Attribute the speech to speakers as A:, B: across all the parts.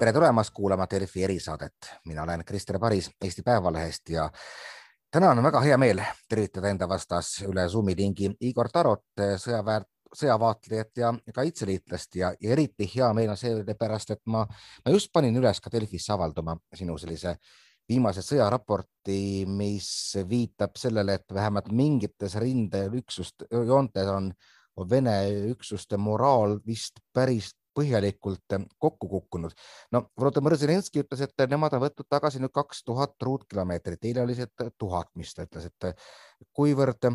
A: tere tulemast kuulama Delfi erisaadet, mina olen Krister Paris Eesti Päevalehest ja täna on väga hea meel tervitada enda vastas üle Zoomi lingi Igor Tarot, sõjaväe, sõjavaatlejat ja kaitseliitlast ja, ja eriti hea meel on sellepärast, et ma, ma just panin üles ka Delfisse avaldama sinu sellise viimase sõjaraporti, mis viitab sellele, et vähemalt mingites rindeüksust, joontes on, on Vene üksuste moraal vist päris põhjalikult kokku kukkunud. no Volodõmõr Zelenskõi ütles, et nemad on võtnud tagasi nüüd kaks tuhat ruutkilomeetrit, eile oli see tuhat, mis ta ütles, et kuivõrd,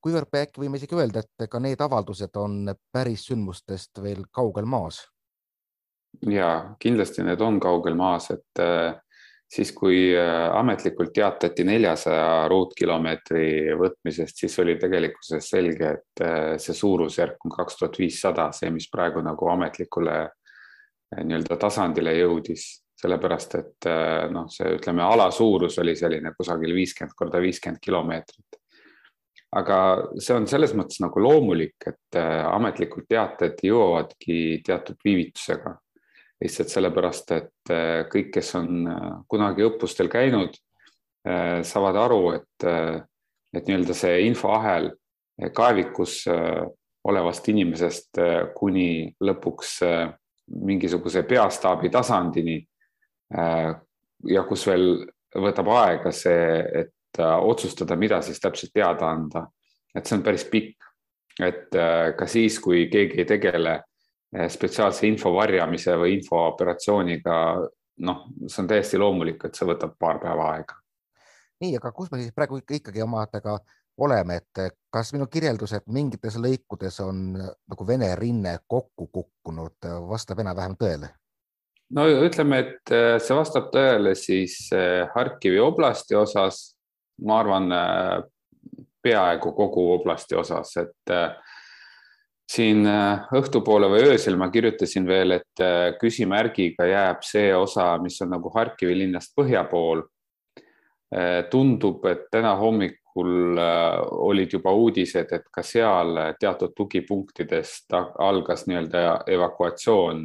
A: kuivõrd me äkki võime isegi öelda, et ka need avaldused on päris sündmustest veel kaugel maas?
B: ja kindlasti need on kaugel maas, et siis, kui äh, ametlikult teatati neljasaja ruutkilomeetri võtmisest, siis oli tegelikkuses selge, et äh, see suurusjärk on kaks tuhat viissada, see, mis praegu nagu ametlikule äh, nii-öelda tasandile jõudis, sellepärast et noh, see ütleme, ala suurus oli selline kusagil viiskümmend korda viiskümmend kilomeetrit. aga see on selles mõttes nagu loomulik, et ametlikud teated jõuavadki teatud viivitusega lihtsalt sellepärast, et äh, kõik, kes on äh, kunagi õppustel käinud, äh, saavad aru, et, et nii-öelda see infoahel kaevikus olevast inimesest kuni lõpuks mingisuguse peastaabi tasandini. ja kus veel võtab aega see, et otsustada, mida siis täpselt teada anda, et see on päris pikk, et ka siis, kui keegi ei tegele spetsiaalse info varjamise või infooperatsiooniga, noh, see on täiesti loomulik, et see võtab paar päeva aega.
A: nii, aga kus me siis praegu ikkagi omadega oleme, et kas minu kirjeldus, et mingites lõikudes on nagu Vene rinne kokku kukkunud, vastab enam-vähem tõele?
B: no ütleme, et eh, see vastab tõele siis eh, Harkivi oblasti osas, ma arvan, peaaegu kogu oblasti osas, et siin äh, õhtupoole või öösel ma kirjutasin veel, et äh, küsimärgiga jääb see osa, mis on nagu Harkivi linnast põhja pool. Äh, tundub, et täna hommikul olid juba uudised, et ka seal teatud tugipunktidest algas nii-öelda evakuatsioon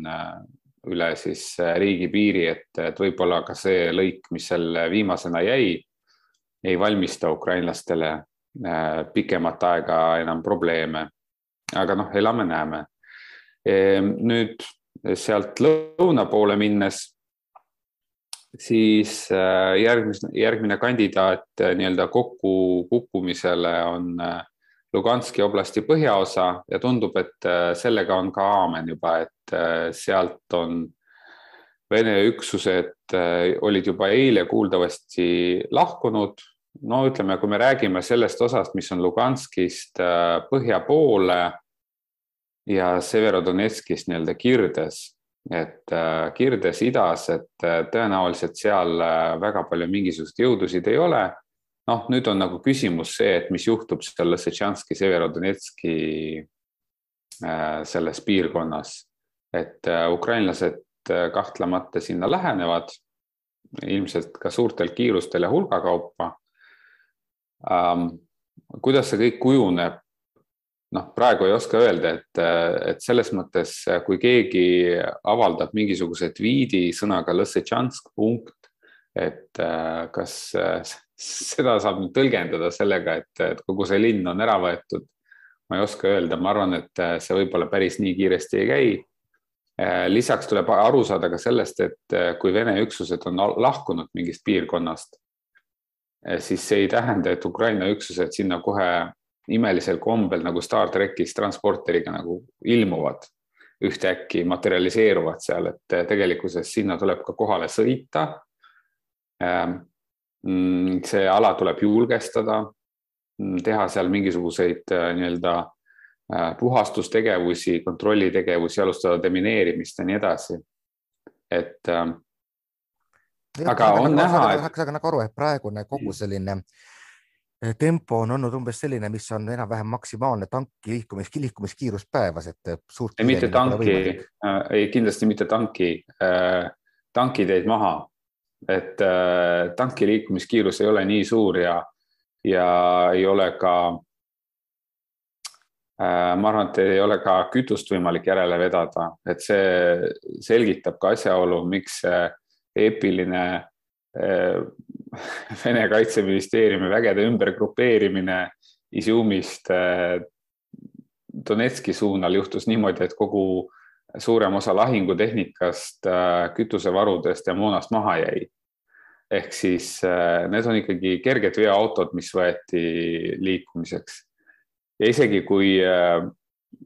B: üle siis riigipiiri, et, et võib-olla ka see lõik, mis seal viimasena jäi, ei valmista ukrainlastele pikemat aega enam probleeme aga noh, elame-näeme. Ehm, nüüd sealt lõuna poole minnes, siis äh, järgmine, järgmine kandidaat äh, nii-öelda kokkukukkumisele on äh, Luganski oblasti põhjaosa ja tundub, et sellega on ka aamen juba, et sealt on Vene üksused olid juba eile kuuldavasti lahkunud. No ütleme, kui me räägime sellest osast, mis on Luganskist põhja poole ja Severodonetskis nii-öelda kirdes, et äh, kirdes idas, et äh, tõenäoliselt seal äh, väga palju mingisuguseid jõudusid ei ole. noh, nüüd on nagu küsimus see, et mis juhtub seal Lõssetšanski, Severodonetski selles piirkonnas, et ukrainlased kahtlemata sinna lähenevad, ilmselt ka suurtel kiirustel ja hulgakaupa. Ähm, kuidas see kõik kujuneb, noh, praegu ei oska öelda, et, et selles mõttes, kui keegi avaldab mingisuguse tweet'i sõnaga punkt, et kas seda saab nüüd tõlgendada sellega, et, et kogu see linn on ära võetud. ma ei oska öelda, ma arvan, et see võib-olla päris nii kiiresti ei käi. lisaks tuleb aru saada ka sellest, et kui Vene üksused on lahkunud mingist piirkonnast, siis see ei tähenda, et Ukraina üksused sinna kohe imelisel kombel nagu Star trackis transporteriga nagu ilmuvad, ühtäkki materialiseeruvad seal, et tegelikkuses sinna tuleb ka kohale sõita. Ähm, mm, see ala tuleb julgestada, mm, teha seal mingisuguseid äh, nii-öelda puhastustegevusi, kontrollitegevusi, alustada demineerimist ja nii edasi. et ähm, aga on näha.
A: saage nagu aru, et praegune kogu selline äh, Eh, tempo on olnud umbes selline, mis on enam-vähem maksimaalne tanki liikumis, liikumiskiirus päevas, et
B: suurt. mitte tanki, äh, ei kindlasti mitte tanki äh,, tankiteid maha, et äh, tanki liikumiskiirus ei ole nii suur ja, ja ei ole ka ma arvan, et ei ole ka kütust võimalik järele vedada, et see selgitab ka asjaolu, miks see eepiline Vene kaitseministeeriumi vägede ümbergrupeerimine Izumist Donetski suunal juhtus niimoodi, et kogu suurem osa lahingutehnikast, kütusevarudest ja moonast maha jäi. ehk siis need on ikkagi kerged veoautod, mis võeti liikumiseks. ja isegi kui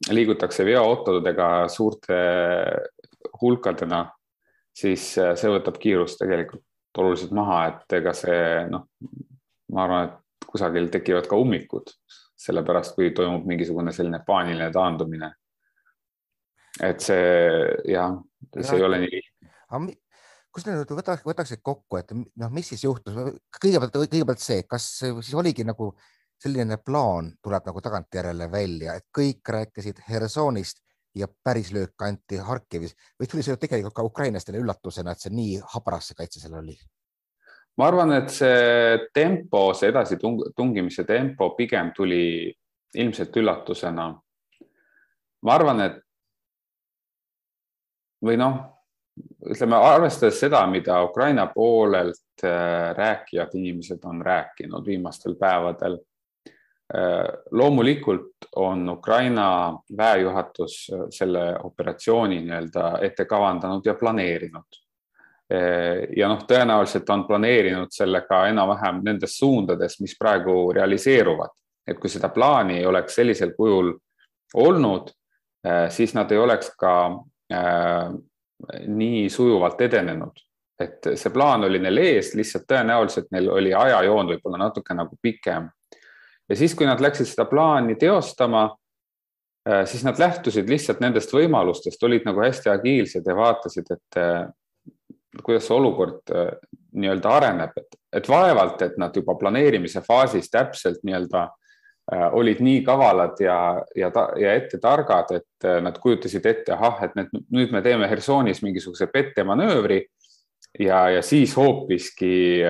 B: liigutakse veoautodega suurte hulkadena, siis see võtab kiirust tegelikult oluliselt maha, et ega see noh, ma arvan, et kusagil tekivad ka ummikud, sellepärast kui toimub mingisugune selline paaniline taandumine. et see jah, see ei ole nii lihtne.
A: kus te nüüd võtaks, võtaksid kokku, et noh, mis siis juhtus, kõigepealt, kõigepealt see, kas siis oligi nagu selline plaan tuleb nagu tagantjärele välja, et kõik rääkisid Hersonist ja päris löök anti Harkivis või tuli see tegelikult ka ukrainlastele üllatusena, et see nii habras see kaitse seal oli?
B: ma arvan, et see tempo, see edasitungimise tempo pigem tuli ilmselt üllatusena. ma arvan, et või noh, ütleme, arvestades seda, mida Ukraina poolelt äh, rääkijad inimesed on rääkinud viimastel päevadel loomulikult on Ukraina väejuhatus äh, selle operatsiooni nii-öelda ette kavandanud ja planeerinud. Äh, ja noh, tõenäoliselt on planeerinud selle ka enam-vähem nendes suundades, mis praegu realiseeruvad, et kui seda plaani ei oleks sellisel kujul olnud, siis nad ei oleks ka nii sujuvalt edenenud, et see plaan oli neil ees, lihtsalt tõenäoliselt neil oli ajajoon võib-olla natuke nagu pikem ja siis, kui nad läksid seda plaani teostama, äh, siis nad lähtusid lihtsalt nendest võimalustest, olid nagu hästi agiilsed ja vaatasid, et äh, kuidas see olukord äh, nii-öelda areneb, et, et vaevalt, et nad juba planeerimise faasis täpselt nii-öelda olid nii kavalad ja, ja, ja ette targad, et nad kujutasid ette, ahah, et need, nüüd me teeme Hersonis mingisuguse pettemanöövri ja, ja siis hoopiski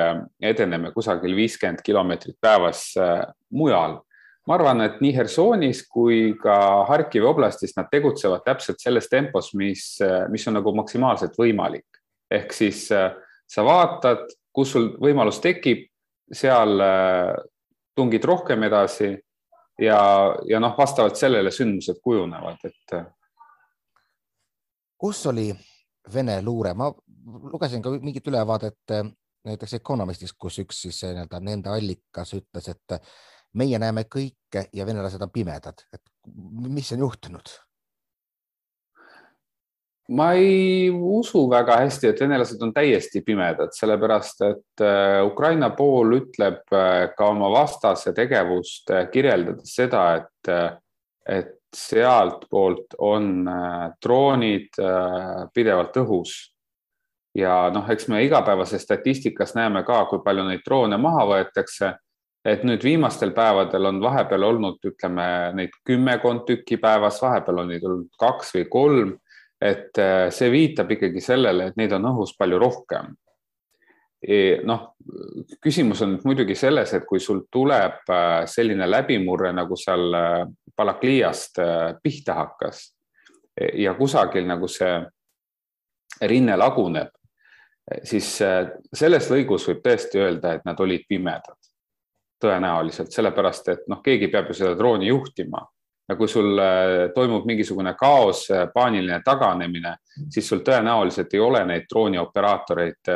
B: edeneme kusagil viiskümmend kilomeetrit päevas mujal. ma arvan, et nii Hersonis kui ka Harkivi oblastis nad tegutsevad täpselt selles tempos, mis, mis on nagu maksimaalselt võimalik. ehk siis sa vaatad, kus sul võimalus tekib, seal tungid rohkem edasi ja, ja noh, vastavalt sellele sündmused kujunevad, et.
A: kus oli Vene luure, ma lugesin ka mingit ülevaadet eh, näiteks Economistis, kus üks siis eh, nii-öelda nende allikas ütles, et meie näeme kõike ja venelased on pimedad, et mis on juhtunud?
B: ma ei usu väga hästi, et venelased on täiesti pimedad, sellepärast et eh, Ukraina pool ütleb ka oma vastase tegevust kirjeldades seda, et, et sealtpoolt on äh, droonid äh, pidevalt õhus. ja noh, eks me igapäevases statistikas näeme ka, kui palju neid droone maha võetakse. Et nüüd viimastel päevadel on vahepeal olnud, ütleme neid kümmekond tükki päevas, vahepeal on neid olnud kaks või kolm. et äh, see viitab ikkagi sellele, et neid on õhus palju rohkem noh, küsimus on muidugi selles, et kui sul tuleb selline läbimurre, nagu seal Balakliast äh, pihta hakkas ja kusagil nagu see rinne laguneb, siis äh, selles lõigus võib tõesti öelda, et nad olid pimedad. Tõenäoliselt sellepärast, et noh, keegi peab ju seda drooni juhtima. Ja kui sul äh, toimub mingisugune kaos, paaniline taganemine, siis sul tõenäoliselt ei ole neid droonioperaatoreid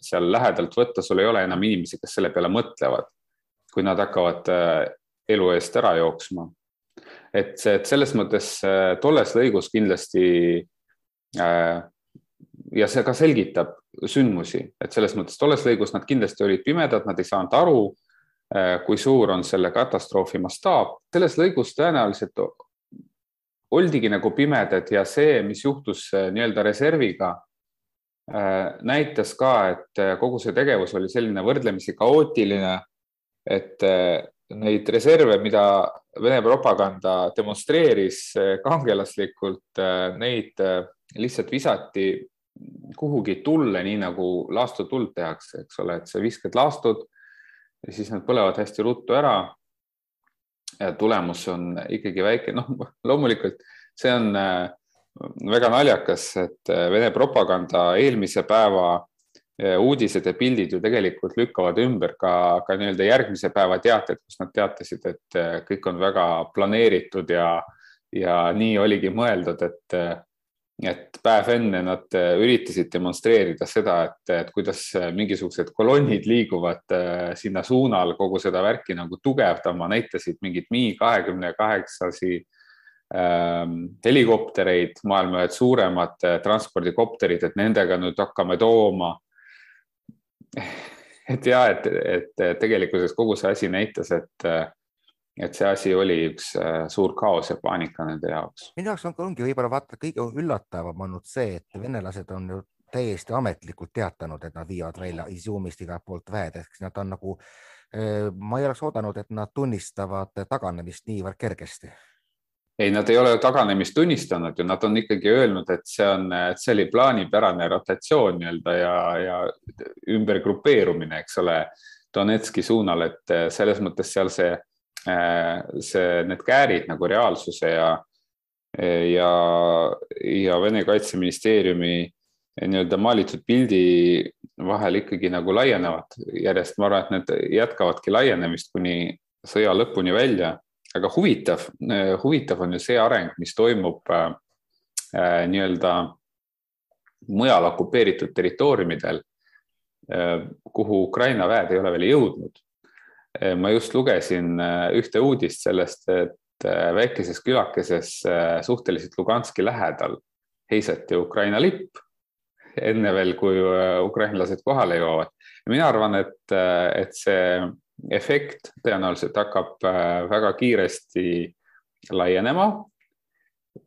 B: seal lähedalt võtta, sul ei ole enam inimesi, kes selle peale mõtlevad, kui nad hakkavad elu eest ära jooksma. Et see, et selles mõttes äh, tolles lõigus kindlasti äh, ja see ka selgitab sündmusi, et selles mõttes tolles lõigus nad kindlasti olid pimedad, nad ei saanud aru, äh, kui suur on selle katastroofi mastaap. selles lõigus tõenäoliselt oldigi nagu pimedad ja see, mis juhtus nii-öelda reserviga, näitas ka, et kogu see tegevus oli selline võrdlemisi kaootiline, et neid reserve, mida Vene propaganda demonstreeris kangelaslikult, neid lihtsalt visati kuhugi tulle, nii nagu laastutuld tehakse, eks ole, et sa viskad laastud ja siis nad põlevad hästi ruttu ära. tulemus on ikkagi väike, noh, loomulikult see on äh, väga naljakas, et äh, Vene propaganda eelmise päeva äh, uudised ja pildid ju tegelikult lükkavad ümber ka, ka nii-öelda järgmise päeva teated, kus nad teatasid, et kõik on väga planeeritud ja, ja nii oligi mõeldud, et et päev enne nad üritasid demonstreerida seda, et, et kuidas mingisugused kolonnid liiguvad sinna suunal kogu seda värki nagu tugevdama, näitasid mingit Mi kahekümne kaheksasi Ähm, helikoptereid, maailma ühed suuremad äh, transpordikopterid, et nendega nüüd hakkame tooma. et ja, et, et tegelikkuses kogu see asi näitas, et, et see asi oli üks äh, suur kaos ja paanika nende jaoks.
A: minu jaoks on, ongi võib-olla vaata kõige üllatavam olnud see, et venelased on ju täiesti ametlikult teatanud, et nad viivad välja Iziumist igalt poolt väed, ehk nad on nagu, äh, ma ei oleks oodanud, et nad tunnistavad taganemist niivõrd kergesti
B: ei, nad ei ole taganemist tunnistanud ju, nad on ikkagi öelnud, et see on, et see oli plaanipärane rotatsioon nii-öelda ja, ja ümbergrupeerumine, eks ole, Donetski suunal, et selles mõttes seal see, see, need käärid nagu reaalsuse ja, ja, ja Vene kaitseministeeriumi nii-öelda maalitud pildi vahel ikkagi nagu laienevad järjest, ma arvan, et need jätkavadki laienemist kuni sõja lõpuni välja aga huvitav, äh, huvitav on ju see areng, mis toimub äh, äh, nii-öelda mujal okupeeritud territooriumidel, kuhu Ukraina väed ei ole veel jõudnud. Ma just lugesin ühte uudist sellest, et väikeses külakeses suhteliselt Luganski lähedal heisati Ukraina lipp enne veel, kui ukrainlased kohale jõuavad. mina arvan, et, et see efekt tõenäoliselt hakkab väga kiiresti laienema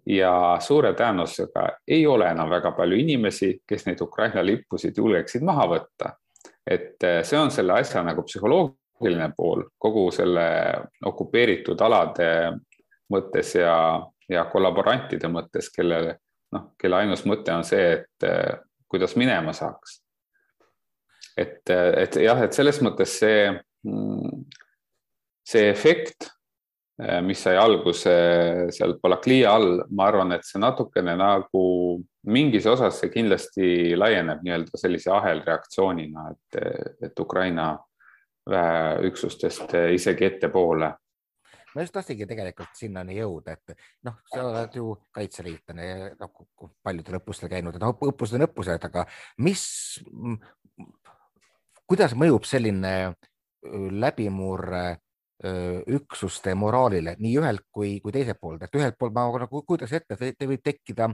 B: ja suure tõenäosusega ei ole enam väga palju inimesi, kes neid Ukraina lippusid julgeksid maha võtta. et see on selle asja nagu psühholoogiline pool kogu selle okupeeritud alade mõttes ja, ja kollaborantide mõttes, kellele noh, kelle ainus mõte on see, et kuidas minema saaks. et, et jah, et selles mõttes see see efekt, mis sai alguse seal Balaklia all, ma arvan, et see natukene nagu mingis osas see kindlasti laieneb nii-öelda sellise ahelreaktsioonina, et, et Ukraina väeüksustest isegi ettepoole.
A: Ma just tahtsingi tegelikult sinnani jõuda, et noh, sa oled ju kaitseliitlane ja noh, paljudel õppustel käinud, et noh, õppused on õppused, aga mis, kuidas mõjub selline läbimurre üksuste moraalile nii ühelt kui, kui teiselt poolt, et ühelt poolt ma nagu kujutaks ette, et võib tekkida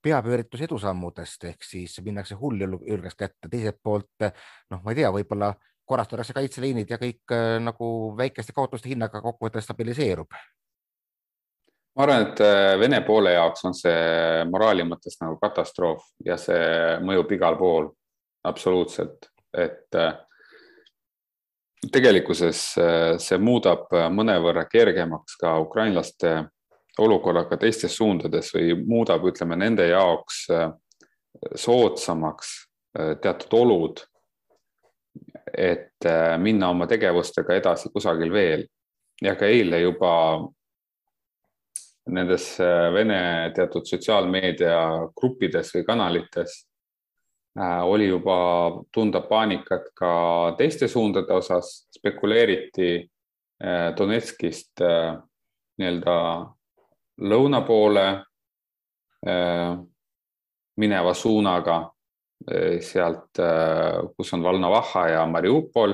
A: peapööritus edusammudest ehk siis minnakse hulljulgest kätte, teiselt poolt noh, ma ei tea, võib-olla korrastatakse kaitseliinid ja kõik nagu väikeste kaotuste hinnaga kokkuvõttes stabiliseerub.
B: ma arvan, et Vene poole jaoks on see moraali mõttes nagu katastroof ja see mõjub igal pool absoluutselt, et tegelikkuses äh, see muudab äh, mõnevõrra kergemaks ka ukrainlaste olukorraga teistes suundades või muudab, ütleme nende jaoks äh, soodsamaks teatud olud, et minna oma tegevustega edasi kusagil veel. Ja ka eile juba nendes Vene teatud sotsiaalmeedia gruppides või kanalites Äh, oli juba tunda paanikat ka teiste suundade osas, spekuleeriti äh, Donetskist äh, nii-öelda lõuna poole mineva suunaga sealt, kus on Valnavaha ja Mariupol.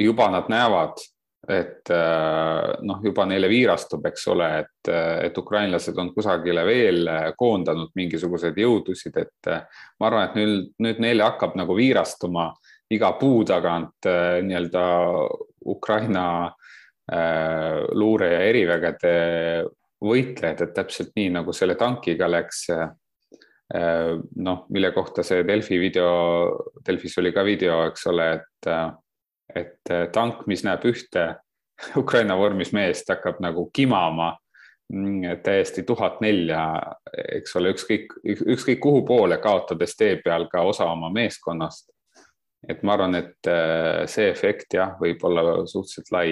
B: juba nad näevad et äh, noh, juba neile viirastub, eks ole, et, et ukrainlased on kusagile veel koondanud mingisuguseid jõudusid, et äh, ma arvan, et nüüd, nüüd neile hakkab nagu viirastuma iga puu tagant äh, nii-öelda Ukraina luure ja erivägede võitlejad, et täpselt nii nagu selle tankiga läks noh, mille kohta see Delfi video, Delfis oli ka video, eks ole, et et äh, tank, mis näeb ühte Ukraina vormis meest, hakkab nagu kimama mm, täiesti tuhat nelja, eks ole, ükskõik, ükskõik kuhu poole, kaotades tee peal ka osa oma meeskonnast. et ma arvan, et äh, see efekt jah, võib olla suhteliselt lai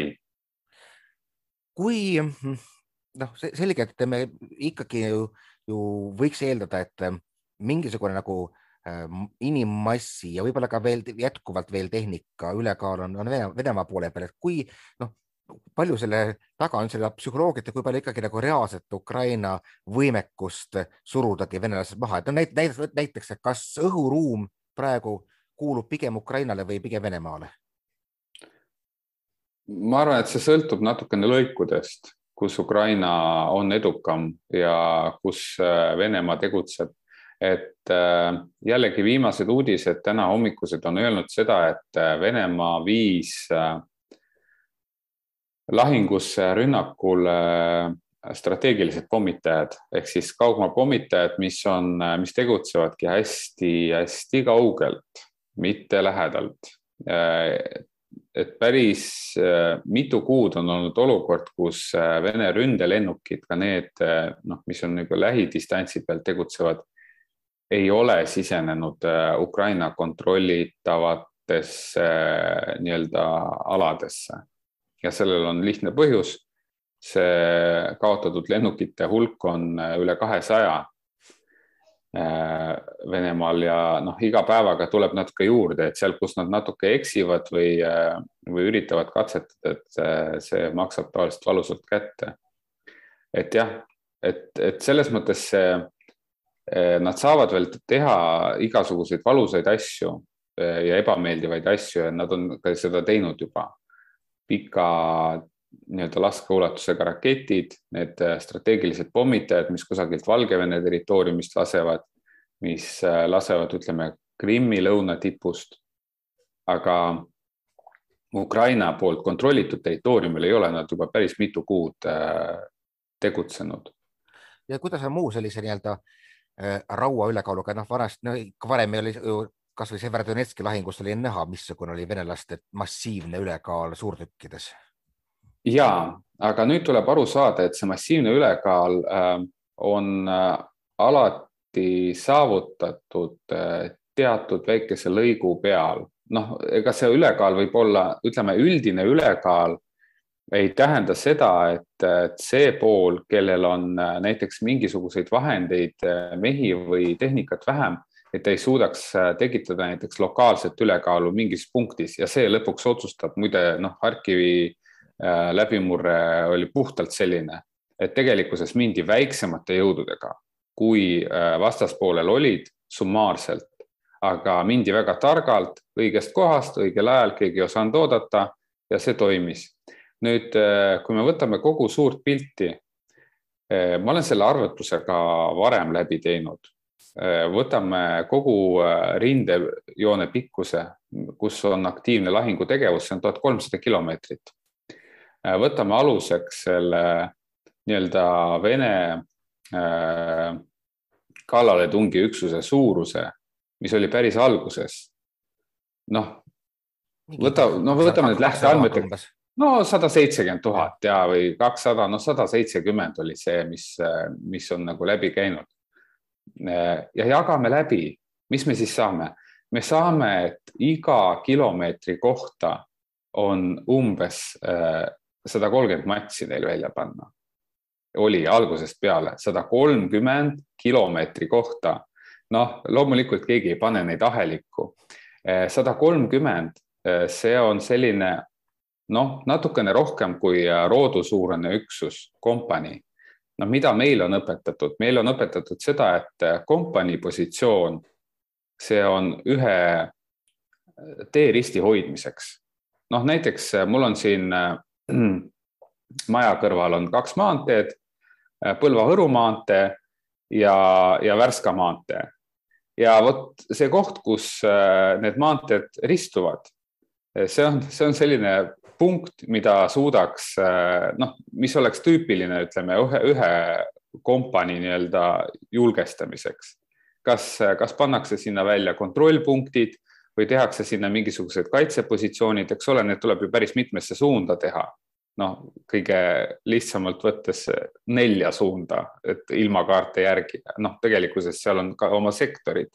A: kui noh, selge, et me ikkagi ju, ju võiks eeldada, et mingisugune nagu äh, inimmassi ja võib-olla ka veel jätkuvalt veel tehnika ülekaal on, on Venemaa poole peal, et kui noh, palju selle taga on seda psühholoogiat ja kui palju ikkagi nagu reaalset Ukraina võimekust surudagi venelased maha, et no näiteks, näiteks, et kas õhuruum praegu kuulub pigem Ukrainale või pigem Venemaale?
B: ma arvan, et see sõltub natukene lõikudest, kus Ukraina on edukam ja kus äh, Venemaa tegutseb. et äh, jällegi viimased uudised. Täna hommikused on öelnud seda, et äh, Venemaa viis lahingusse rünnakule strateegilised pommitajad. Ehk siis kaugmaa pommitajad, mis on, mis tegutsevadki hästi-hästi kaugelt, mitte lähedalt et päris äh, mitu kuud on olnud olukord, kus äh, Vene ründelennukid, ka need, äh, noh, mis on nagu lähidistantsi peal tegutsevad, ei ole sisenenud Ukraina kontrollitavatesse nii-öelda aladesse ja sellel on lihtne põhjus. see kaotatud lennukite hulk on üle kahesaja Venemaal ja noh, iga päevaga tuleb natuke juurde, et seal, kus nad natuke eksivad või, äh, või üritavad katsetada, et äh, see maksab tavaliselt valusalt kätte. et jah, et, et selles mõttes see, nad saavad veel teha igasuguseid valusaid asju ja ebameeldivaid asju ja nad on ka seda teinud juba. pika nii-öelda laskeulatusega raketid, need äh, strateegilised pommitajad, mis kusagilt Valgevene territooriumist lasevad, mis äh, lasevad, ütleme, Krimmi lõunatipust. aga Ukraina poolt kontrollitud territooriumil ei ole nad juba päris mitu kuud äh, tegutsenud.
A: ja kuidas on muu sellise nii-öelda raua ülekaaluga, noh, vanasti, no varem oli ju kasvõi Severodonetski lahingus oli näha, missugune oli venelaste massiivne ülekaal suurtükkides
B: ja, aga nüüd tuleb aru saada, et see massiivne ülekaal äh, on äh, alati saavutatud äh, teatud väikese lõigu peal. noh, ega see ülekaal võib olla, ütleme, üldine ülekaal ei tähenda seda, et, see pool, kellel on näiteks mingisuguseid vahendeid, mehi või tehnikat vähem, et ei suudaks tekitada näiteks lokaalset ülekaalu mingis punktis ja see lõpuks otsustab, muide noh, Harkivi Äh, läbimurre oli puhtalt selline, et tegelikkuses mindi väiksemate jõududega, kui äh, vastaspoolel olid summaarselt, aga mindi väga targalt, õigest kohast, õigel ajal, keegi ei osanud oodata ja see toimis. nüüd, äh, kui me võtame kogu suurt pilti, ma olen selle arvutuse ka varem läbi teinud. võtame kogu rindejoone pikkuse, kus on aktiivne lahingutegevus, see on tuhat kolmsada kilomeetrit Äh, võtame aluseks selle nii-öelda Vene äh, kallaletungiüksuse suuruse, mis oli päris alguses. noh, võta, no võtame need lähteandmed, no sada seitsekümmend tuhat ja, või kakssada, no sada seitsekümmend oli see, mis, mis on nagu läbi käinud. Äh, ja jagame läbi, mis me siis saame? me saame, et iga kilomeetri kohta on umbes sada kolmkümmend matši neil välja panna. oli algusest peale sada kolmkümmend kilomeetri kohta. noh, loomulikult keegi ei pane neid ahelikku. Eh, sada kolmkümmend, eh, see on selline noh, natukene rohkem kui eh, roodusuurune üksus, kompanii. no mida meil on õpetatud, meil on õpetatud seda, et kompanii positsioon, see on ühe teeristi hoidmiseks. noh, näiteks mul on siin maja kõrval on kaks maanteed, Põlva-Võru maantee ja, ja Värska maantee. ja vot see koht, kus äh, need maanteed ristuvad, see on, see on selline punkt, mida suudaks äh, noh, mis oleks tüüpiline, ütleme ühe, ühe kompanii nii-öelda julgestamiseks. kas, kas pannakse sinna välja kontrollpunktid või tehakse sinna mingisugused kaitsepositsioonid, eks ole, need tuleb ju päris mitmesse suunda teha noh, kõige lihtsamalt võttes nelja suunda, et ilmakaarte järgi, noh, tegelikkuses seal on ka oma sektorid.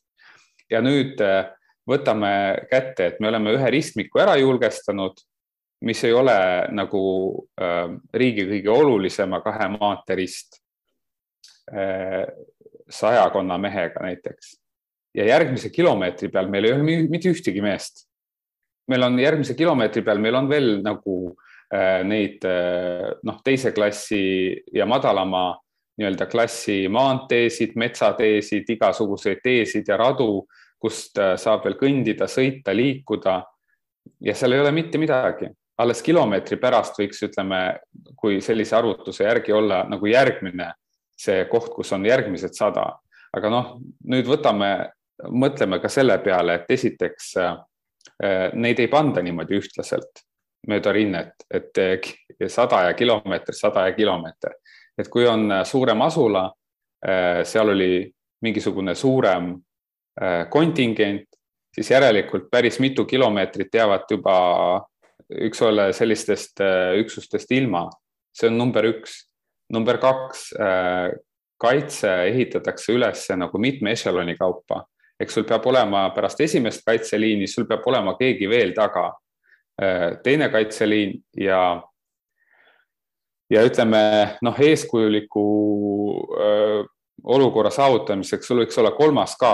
B: ja nüüd äh, võtame kätte, et me oleme ühe ristmiku ära julgestanud mis ei ole nagu äh, riigi kõige olulisema kahe maanteerist äh, sajakonna mehega näiteks. Ja järgmise kilomeetri peal meil ei ole mitte ühtegi meest. meil on järgmise kilomeetri peal, meil on veel nagu äh, neid äh, noh, teise klassi ja madalama nii-öelda klassi maanteesid, metsateesid, igasuguseid teesid ja radu, kust äh, saab veel kõndida, sõita, liikuda. ja seal ei ole mitte midagi alles kilomeetri pärast võiks, ütleme, kui sellise arvutuse järgi olla nagu järgmine see koht, kus on järgmised sada. aga noh, nüüd võtame, mõtleme ka selle peale, et esiteks äh, neid ei panda niimoodi ühtlaselt mööda rinnet, et sada ja kilomeeter, sada ja kilomeeter. et kui on suurem asula, äh, seal oli mingisugune suurem äh, kontingent, siis järelikult päris mitu kilomeetrit jäävad juba üks ole sellistest äh, üksustest ilma, see on number üks. number kaks, äh, kaitse ehitatakse üles nagu mitme ešeloni kaupa, eks sul peab olema pärast esimest kaitseliini, sul peab olema keegi veel taga. Äh, teine kaitseliin ja ja ütleme noh, eeskujuliku öö, olukorra saavutamiseks sul võiks olla kolmas ka,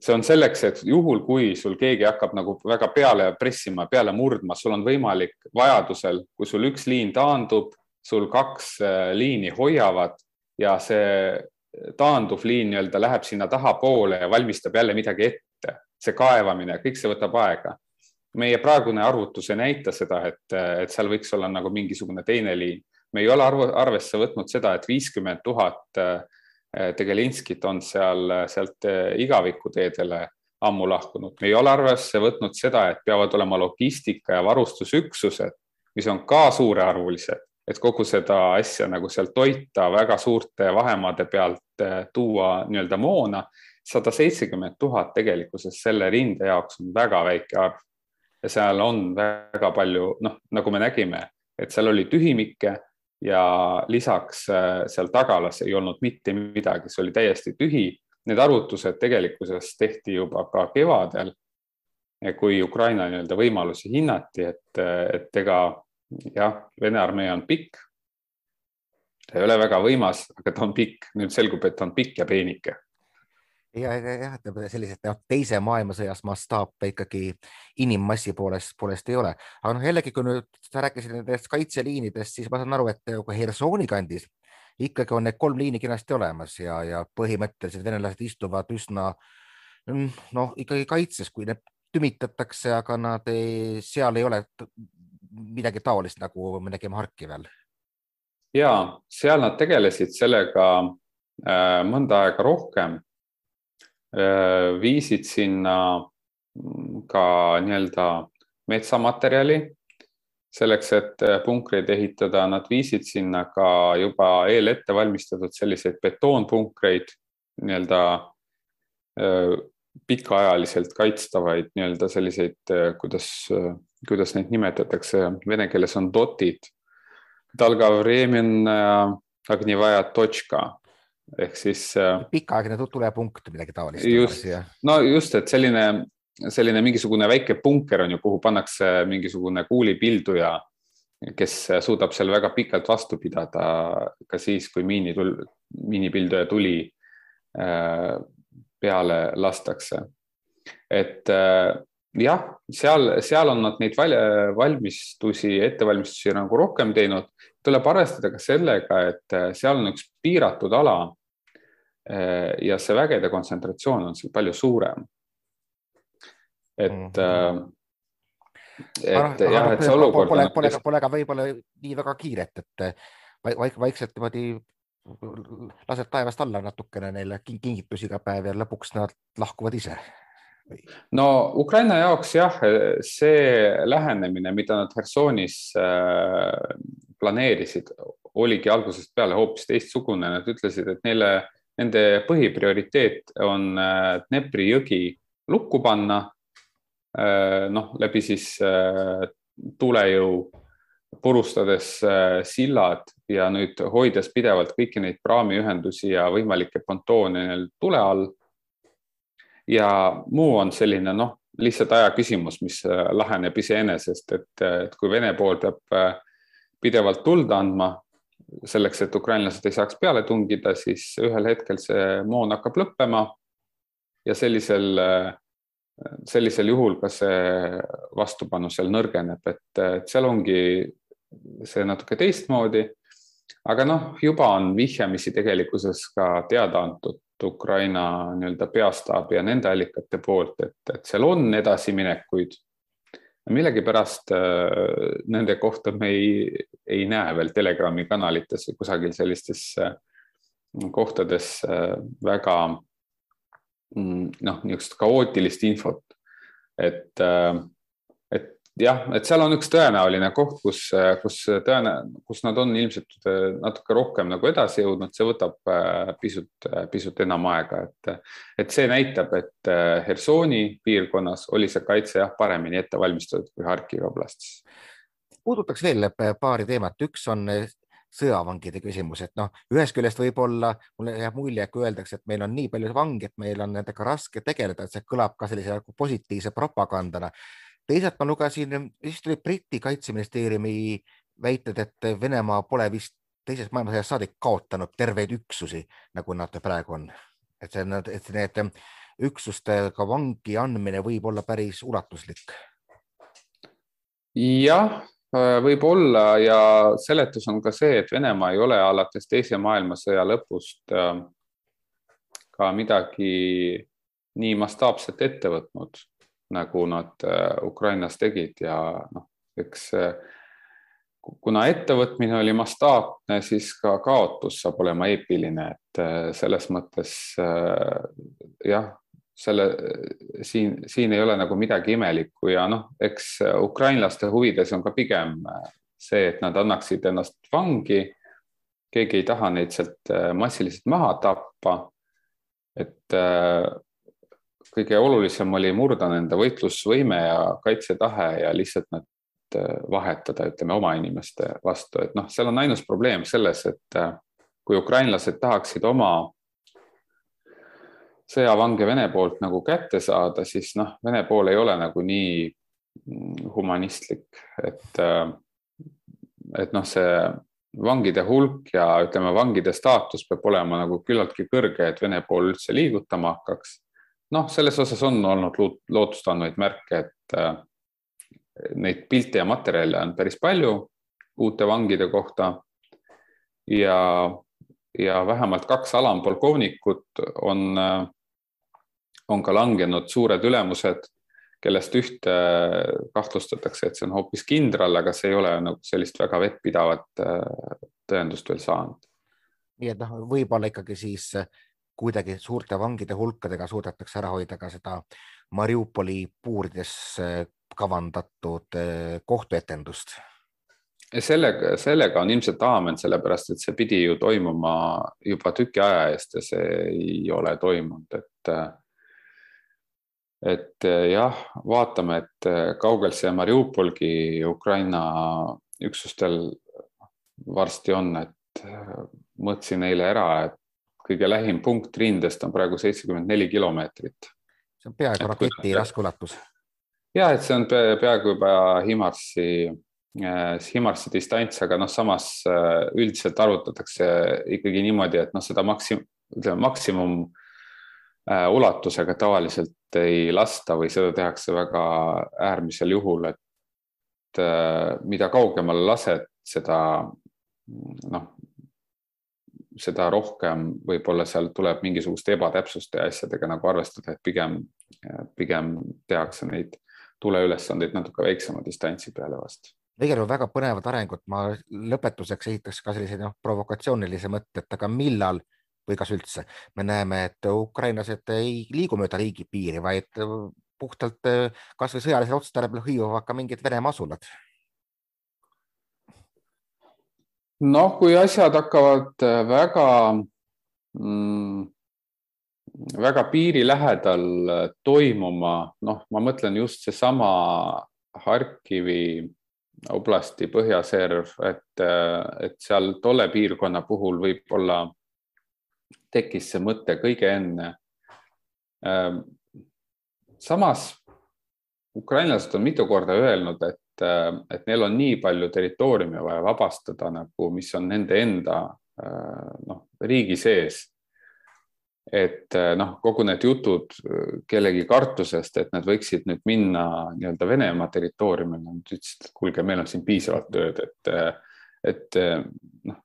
B: see on selleks, et juhul, kui sul keegi hakkab nagu väga peale pressima, peale murdma, sul on võimalik vajadusel, kui sul üks liin taandub, sul kaks äh, liini hoiavad ja see taanduv liin nii-öelda läheb sinna tahapoole ja valmistab jälle midagi ette. see kaevamine, kõik see võtab aega. meie praegune arvutus ei näita seda, et, et seal võiks olla nagu mingisugune teine liin. me ei ole arvu, arvesse võtnud seda, et viiskümmend tuhat Eh, Tegelinskit on seal, sealt eh, igavikuteedele ammu lahkunud. me ei ole arvesse võtnud seda, et peavad olema logistika ja varustusüksused, mis on ka suurearvulised, et kogu seda asja nagu sealt toita väga suurte vahemaade pealt tuua nii-öelda moona. sada seitsekümmend tuhat tegelikkuses selle rinde jaoks on väga väike arv ja seal on väga palju, noh, nagu me nägime, et seal oli tühimikke ja lisaks äh, seal tagalas ei olnud mitte midagi, see oli täiesti tühi. Need arvutused tegelikkuses tehti juba ka kevadel, kui Ukraina nii-öelda võimalusi hinnati, et, et ega jah, Vene armee on pikk. ta ei ole väga võimas, aga ta on pikk, nüüd selgub, et ta on pikk ja peenike.
A: Ja, ja jah, et sellised noh, teise maailmasõjas mastaape ikkagi inimmassi poolest, poolest ei ole, aga noh, jällegi, kui nüüd sa rääkisid nendest kaitseliinidest, siis ma saan aru, et nagu Hersoni kandis ikkagi on need kolm liini kenasti olemas ja, ja põhimõtteliselt venelased istuvad üsna noh, ikkagi kaitses, kui need tümitatakse, aga nad ei, seal ei ole midagi taolist, nagu me nägime Harkivel.
B: ja seal nad tegelesid sellega äh, mõnda aega rohkem Äh, viisid sinna mm, ka nii-öelda metsamaterjali selleks, et äh, punkreid ehitada, nad viisid sinna ka juba eelette valmistatud selliseid betoonpunkreid, nii-öelda pikaajaliselt kaitstavaid nii-öelda selliseid, kuidas, kuidas neid nimetatakse, vene keeles on dotid. Äh, ehk siis.
A: Äh, pikaaegne tulepunkt, midagi taolist.
B: just, no just, et selline, selline mingisugune väike punker on ju, kuhu pannakse mingisugune kuulipilduja, kes suudab seal väga pikalt vastu pidada ka siis, kui miini tul-, miinipilduja tuli äh, peale lastakse. et jah, seal, seal on nad neid valmistusi, ettevalmistusi nagu rohkem teinud. tuleb arvestada ka sellega, et seal on üks piiratud ala Eh, ja see vägede kontsentratsioon on seal palju suurem. et mm, -hmm. et
A: aga, jah, et see olukord. Pole, pole, pole, pole ka võib-olla nii väga kiiret, et vaik, vaikselt niimoodi lased taevast alla natukene neile kingitusi iga päev ja lõpuks nad lahkuvad ise
B: no Ukraina jaoks jah, see lähenemine, mida nad Hersonis äh, planeerisid, oligi algusest peale hoopis teistsugune, nad ütlesid, et neile Nende põhiprioriteet on äh, Dnepri jõgi lukku panna. Äh, noh, läbi siis tulejõu purustades sillad ja nüüd hoides pidevalt kõiki neid praamiühendusi ja võimalikke pontoone tule all. Ja muu on selline noh, lihtsalt aja küsimus, mis laheneb iseenesest, et, et kui Vene pool peab pidevalt tuld andma selleks, et ukrainlased ei saaks peale tungida, siis ühel hetkel see moon hakkab lõppema. ja sellisel, sellisel juhul ka see vastupanu seal nõrgeneb, et, et seal ongi see natuke teistmoodi. aga noh, juba on vihjamisi tegelikkuses ka teada antud Ukraina nii-öelda peastaabi ja nende allikate poolt, et, et seal on edasiminekuid millegipärast äh, nende kohta me ei, ei näe veel Telegrami kanalites või kusagil sellistes äh, kohtades äh, väga mm, noh, niisugust kaootilist infot. et, jah, et seal on üks tõenäoline koht, kus, kus tõene, kus nad on ilmselt äh, natuke rohkem nagu edasi jõudnud, see võtab äh, pisut, äh, pisut enam aega, et, et see näitab, et Hersoni piirkonnas oli see kaitse jah, paremini ette valmistatud kui Harkivi oblastis.
A: puudutaks veel paari teemat, üks on sõjavangide küsimus, et noh, ühest küljest võib-olla mulle jääb mulje, kui öeldakse, et meil on nii palju vange, et meil on nendega raske tegeleda, et see kõlab ka sellise nagu positiivse propagandana teisalt ma lugesin, vist oli Briti kaitseministeeriumi väited, et Venemaa pole vist teisest maailmasõjast saadik kaotanud terveid üksusi, nagu nad praegu on. et see, et need üksustega vangi andmine võib olla päris ulatuslik.
B: jah, võib-olla ja seletus on ka see, et Venemaa ei ole alates teise maailmasõja lõpust äh, ka midagi nii mastaapset ette võtnud nagu nad äh, Ukrainas tegid ja noh, eks äh, kuna ettevõtmine oli mastaapne, siis ka kaotus saab olema eepiline, et äh, selles mõttes jah, selle siin, siin ei ole nagu midagi imelikku ja noh, eks ukrainlaste huvides on ka pigem see, et nad annaksid ennast vangi. keegi ei taha neid sealt massiliselt maha tappa. et kõige olulisem oli murda nende võitlusvõime ja kaitsetahe ja lihtsalt nad äh, vahetada, ütleme oma inimeste vastu, et noh, seal on ainus probleem selles, et äh, kui ukrainlased tahaksid oma sõjavange Vene poolt nagu kätte saada, siis noh, Vene pool ei ole nagu nii mm, humanistlik, et, äh, et noh, see vangide hulk ja ütleme, vangide staatus peab olema nagu küllaltki kõrge, et Vene pool üldse liigutama hakkaks noh, selles osas on olnud lootustandvaid märke, et äh, neid pilte ja materjale on päris palju uute vangide kohta. ja, ja vähemalt kaks alampolkovnikut on, äh, on ka langenud suured ülemused, kellest ühte kahtlustatakse, et see on hoopis kindral, aga see ei ole nagu sellist väga vettpidavat äh, tõendust veel saanud.
A: nii et noh, võib-olla ikkagi siis kuidagi suurte vangide hulkadega suudetakse ära hoida ka seda Mariupoli puurides eh, kavandatud eh, kohtuetendust.
B: sellega, sellega on ilmselt aamen, sellepärast et see pidi ju toimuma juba tüki aja eest ja see ei ole toimunud, et et jah, vaatame, et kaugel see Mariupolgi Ukraina üksustel varsti on, et mõõtsin eile ära, et kõige lähim punkt rindest on praegu seitsekümmend neli kilomeetrit.
A: see on peaaegu raketi laskeulatus.
B: ja et see on peaaegu juba Himarsi, äh, Himarsi distants, aga noh, samas äh, üldiselt arvutatakse ikkagi niimoodi, et noh, seda maksim-, ütleme maksimum äh, ulatusega tavaliselt ei lasta või seda tehakse väga äärmisel juhul, et mida kaugemale lased, seda noh, seda rohkem võib-olla seal tuleb mingisuguste ebatäpsuste ja asjadega nagu arvestada, et pigem, pigem tehakse neid tuleülesandeid natuke väiksema distantsi peale vast.
A: juhul väga põnevad arengud, ma lõpetuseks esitaks ka sellise noh, provokatsioonilise mõtte, et aga millal või kas üldse? Me näeme, et ukrainlased ei liigu mööda riigipiiri, vaid puhtalt kasvõi sõjalisel otstarbel hõivuvad ka mingid Venemaa asulad
B: noh, kui asjad hakkavad äh, väga mm,, väga piiri lähedal äh, toimuma, noh, ma mõtlen just seesama Harkivi oblasti põhjaserv, et, äh, et seal tolle piirkonna puhul võib-olla tekkis see mõte kõige enne. Ähm, samas ukrainlased on mitu korda öelnud, et, et neil on nii palju territooriumi vaja vabastada nagu, mis on nende enda noh, riigi sees et noh, kogu need jutud kellegi kartusest, et nad võiksid nüüd minna nii-öelda Venemaa territooriumile, nad ütlesid, et kuulge, meil on siin piisavalt tööd, et, et noh.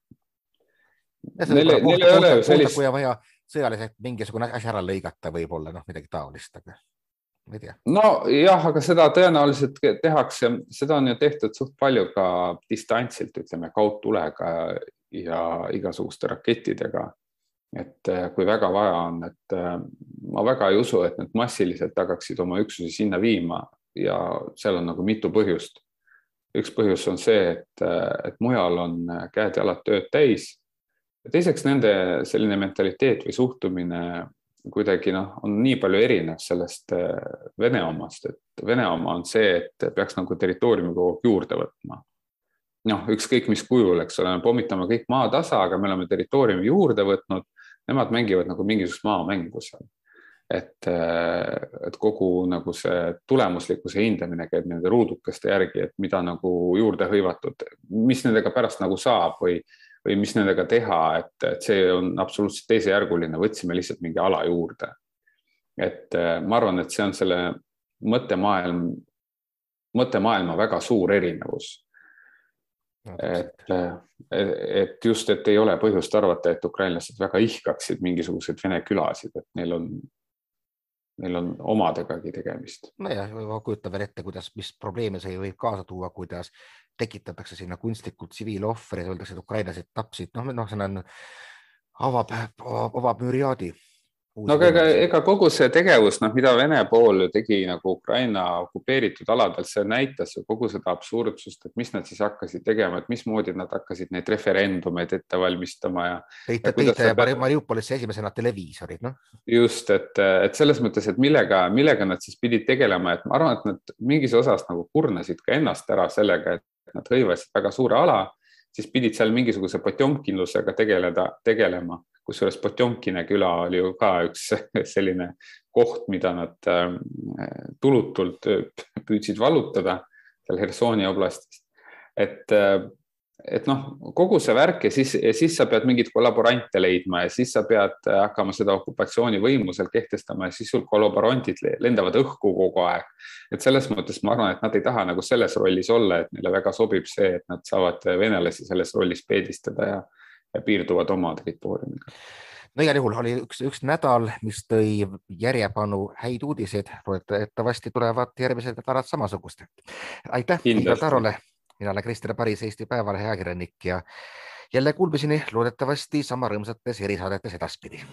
A: Neil, ei ole ju sellist. sõjaliselt mingisugune asi ära lõigata, võib-olla noh, midagi taolist, aga ei tea.
B: nojah, aga seda tõenäoliselt tehakse, seda on ju tehtud suht palju ka distantsilt, ütleme kaudtulega ja igasuguste rakettidega et kui väga vaja on, et ma väga ei usu, et need massiliselt hakkaksid oma üksusi sinna viima ja seal on nagu mitu põhjust. üks põhjus on see, et, et mujal on käed-jalad tööd täis. teiseks nende selline mentaliteet või suhtumine kuidagi noh, on nii palju erinev sellest Vene omast, et Vene oma on see, et peaks nagu territooriumi kogu aeg juurde võtma noh, ükskõik mis kujul, eks ole, me pommitame kõik maatasa, aga me oleme territooriumi juurde võtnud nemad mängivad nagu mingisugust maamängu seal. et, äh, et kogu nagu see tulemuslikkuse hindamine käib nende ruudukeste järgi, et mida nagu juurde hõivatud, mis nendega pärast nagu saab või, või mis nendega teha, et, et see on absoluutselt teisejärguline, võtsime lihtsalt mingi ala juurde. et äh, ma arvan, et see on selle mõttemaailm, mõttemaailma väga suur erinevus et, et just, et ei ole põhjust arvata, et ukrainlased väga ihkaksid mingisuguseid vene külasid, et neil on, neil on omadegagi tegemist.
A: nojah, ma kujutan veel ette, kuidas, mis probleeme see võib kaasa tuua, kuidas tekitatakse sinna kunstlikult tsiviilohvreid, öeldakse, et ukrainlased tapsid, noh, noh, see on, avab, avab müriaadi
B: no aga ega, ega kogu see tegevus, noh, mida Vene pool ju tegi nagu Ukraina okupeeritud aladel, see näitas ju kogu seda absurdsust, et mis nad siis hakkasid tegema, et mismoodi nad hakkasid neid referendumeid ette valmistama ja.
A: tõite, tõite. Mariupolisse esimesena televiisorid, noh.
B: just, et, et selles mõttes, et millega, millega nad siis pidid tegelema, et ma arvan, et nad mingis osas nagu kurnasid ka ennast ära sellega, et nad hõivasid väga suure ala, siis pidid seal mingisuguse potjomkinlusega tegeleda, tegelema kusjuures Potjomkine küla oli ju ka üks selline koht, mida nad ähm, tulutult äh, püüdsid vallutada seal Hersoni oblastis. et, äh, et noh, kogu see värk ja siis, ja siis sa pead mingeid kollaborante leidma ja siis sa pead äh, hakkama seda okupatsioonivõimu seal kehtestama ja siis sul kollaborantid lendavad õhku kogu aeg. et selles mõttes ma arvan, et nad ei taha nagu selles rollis olla, et neile väga sobib see, et nad saavad venelasi selles rollis peedistada ja piirduvad oma territooriumiga
A: no igal juhul oli üks, üks nädal, mis tõi järjepanu häid uudiseid, loodetavasti tulevad järgmised nädalad samasugused. aitäh Igor Tarole, mina olen Krister Paris, Eesti Päevalehe ajakirjanik ja jälle kuulmiseni loodetavasti sama rõõmsates erisaadetes edaspidi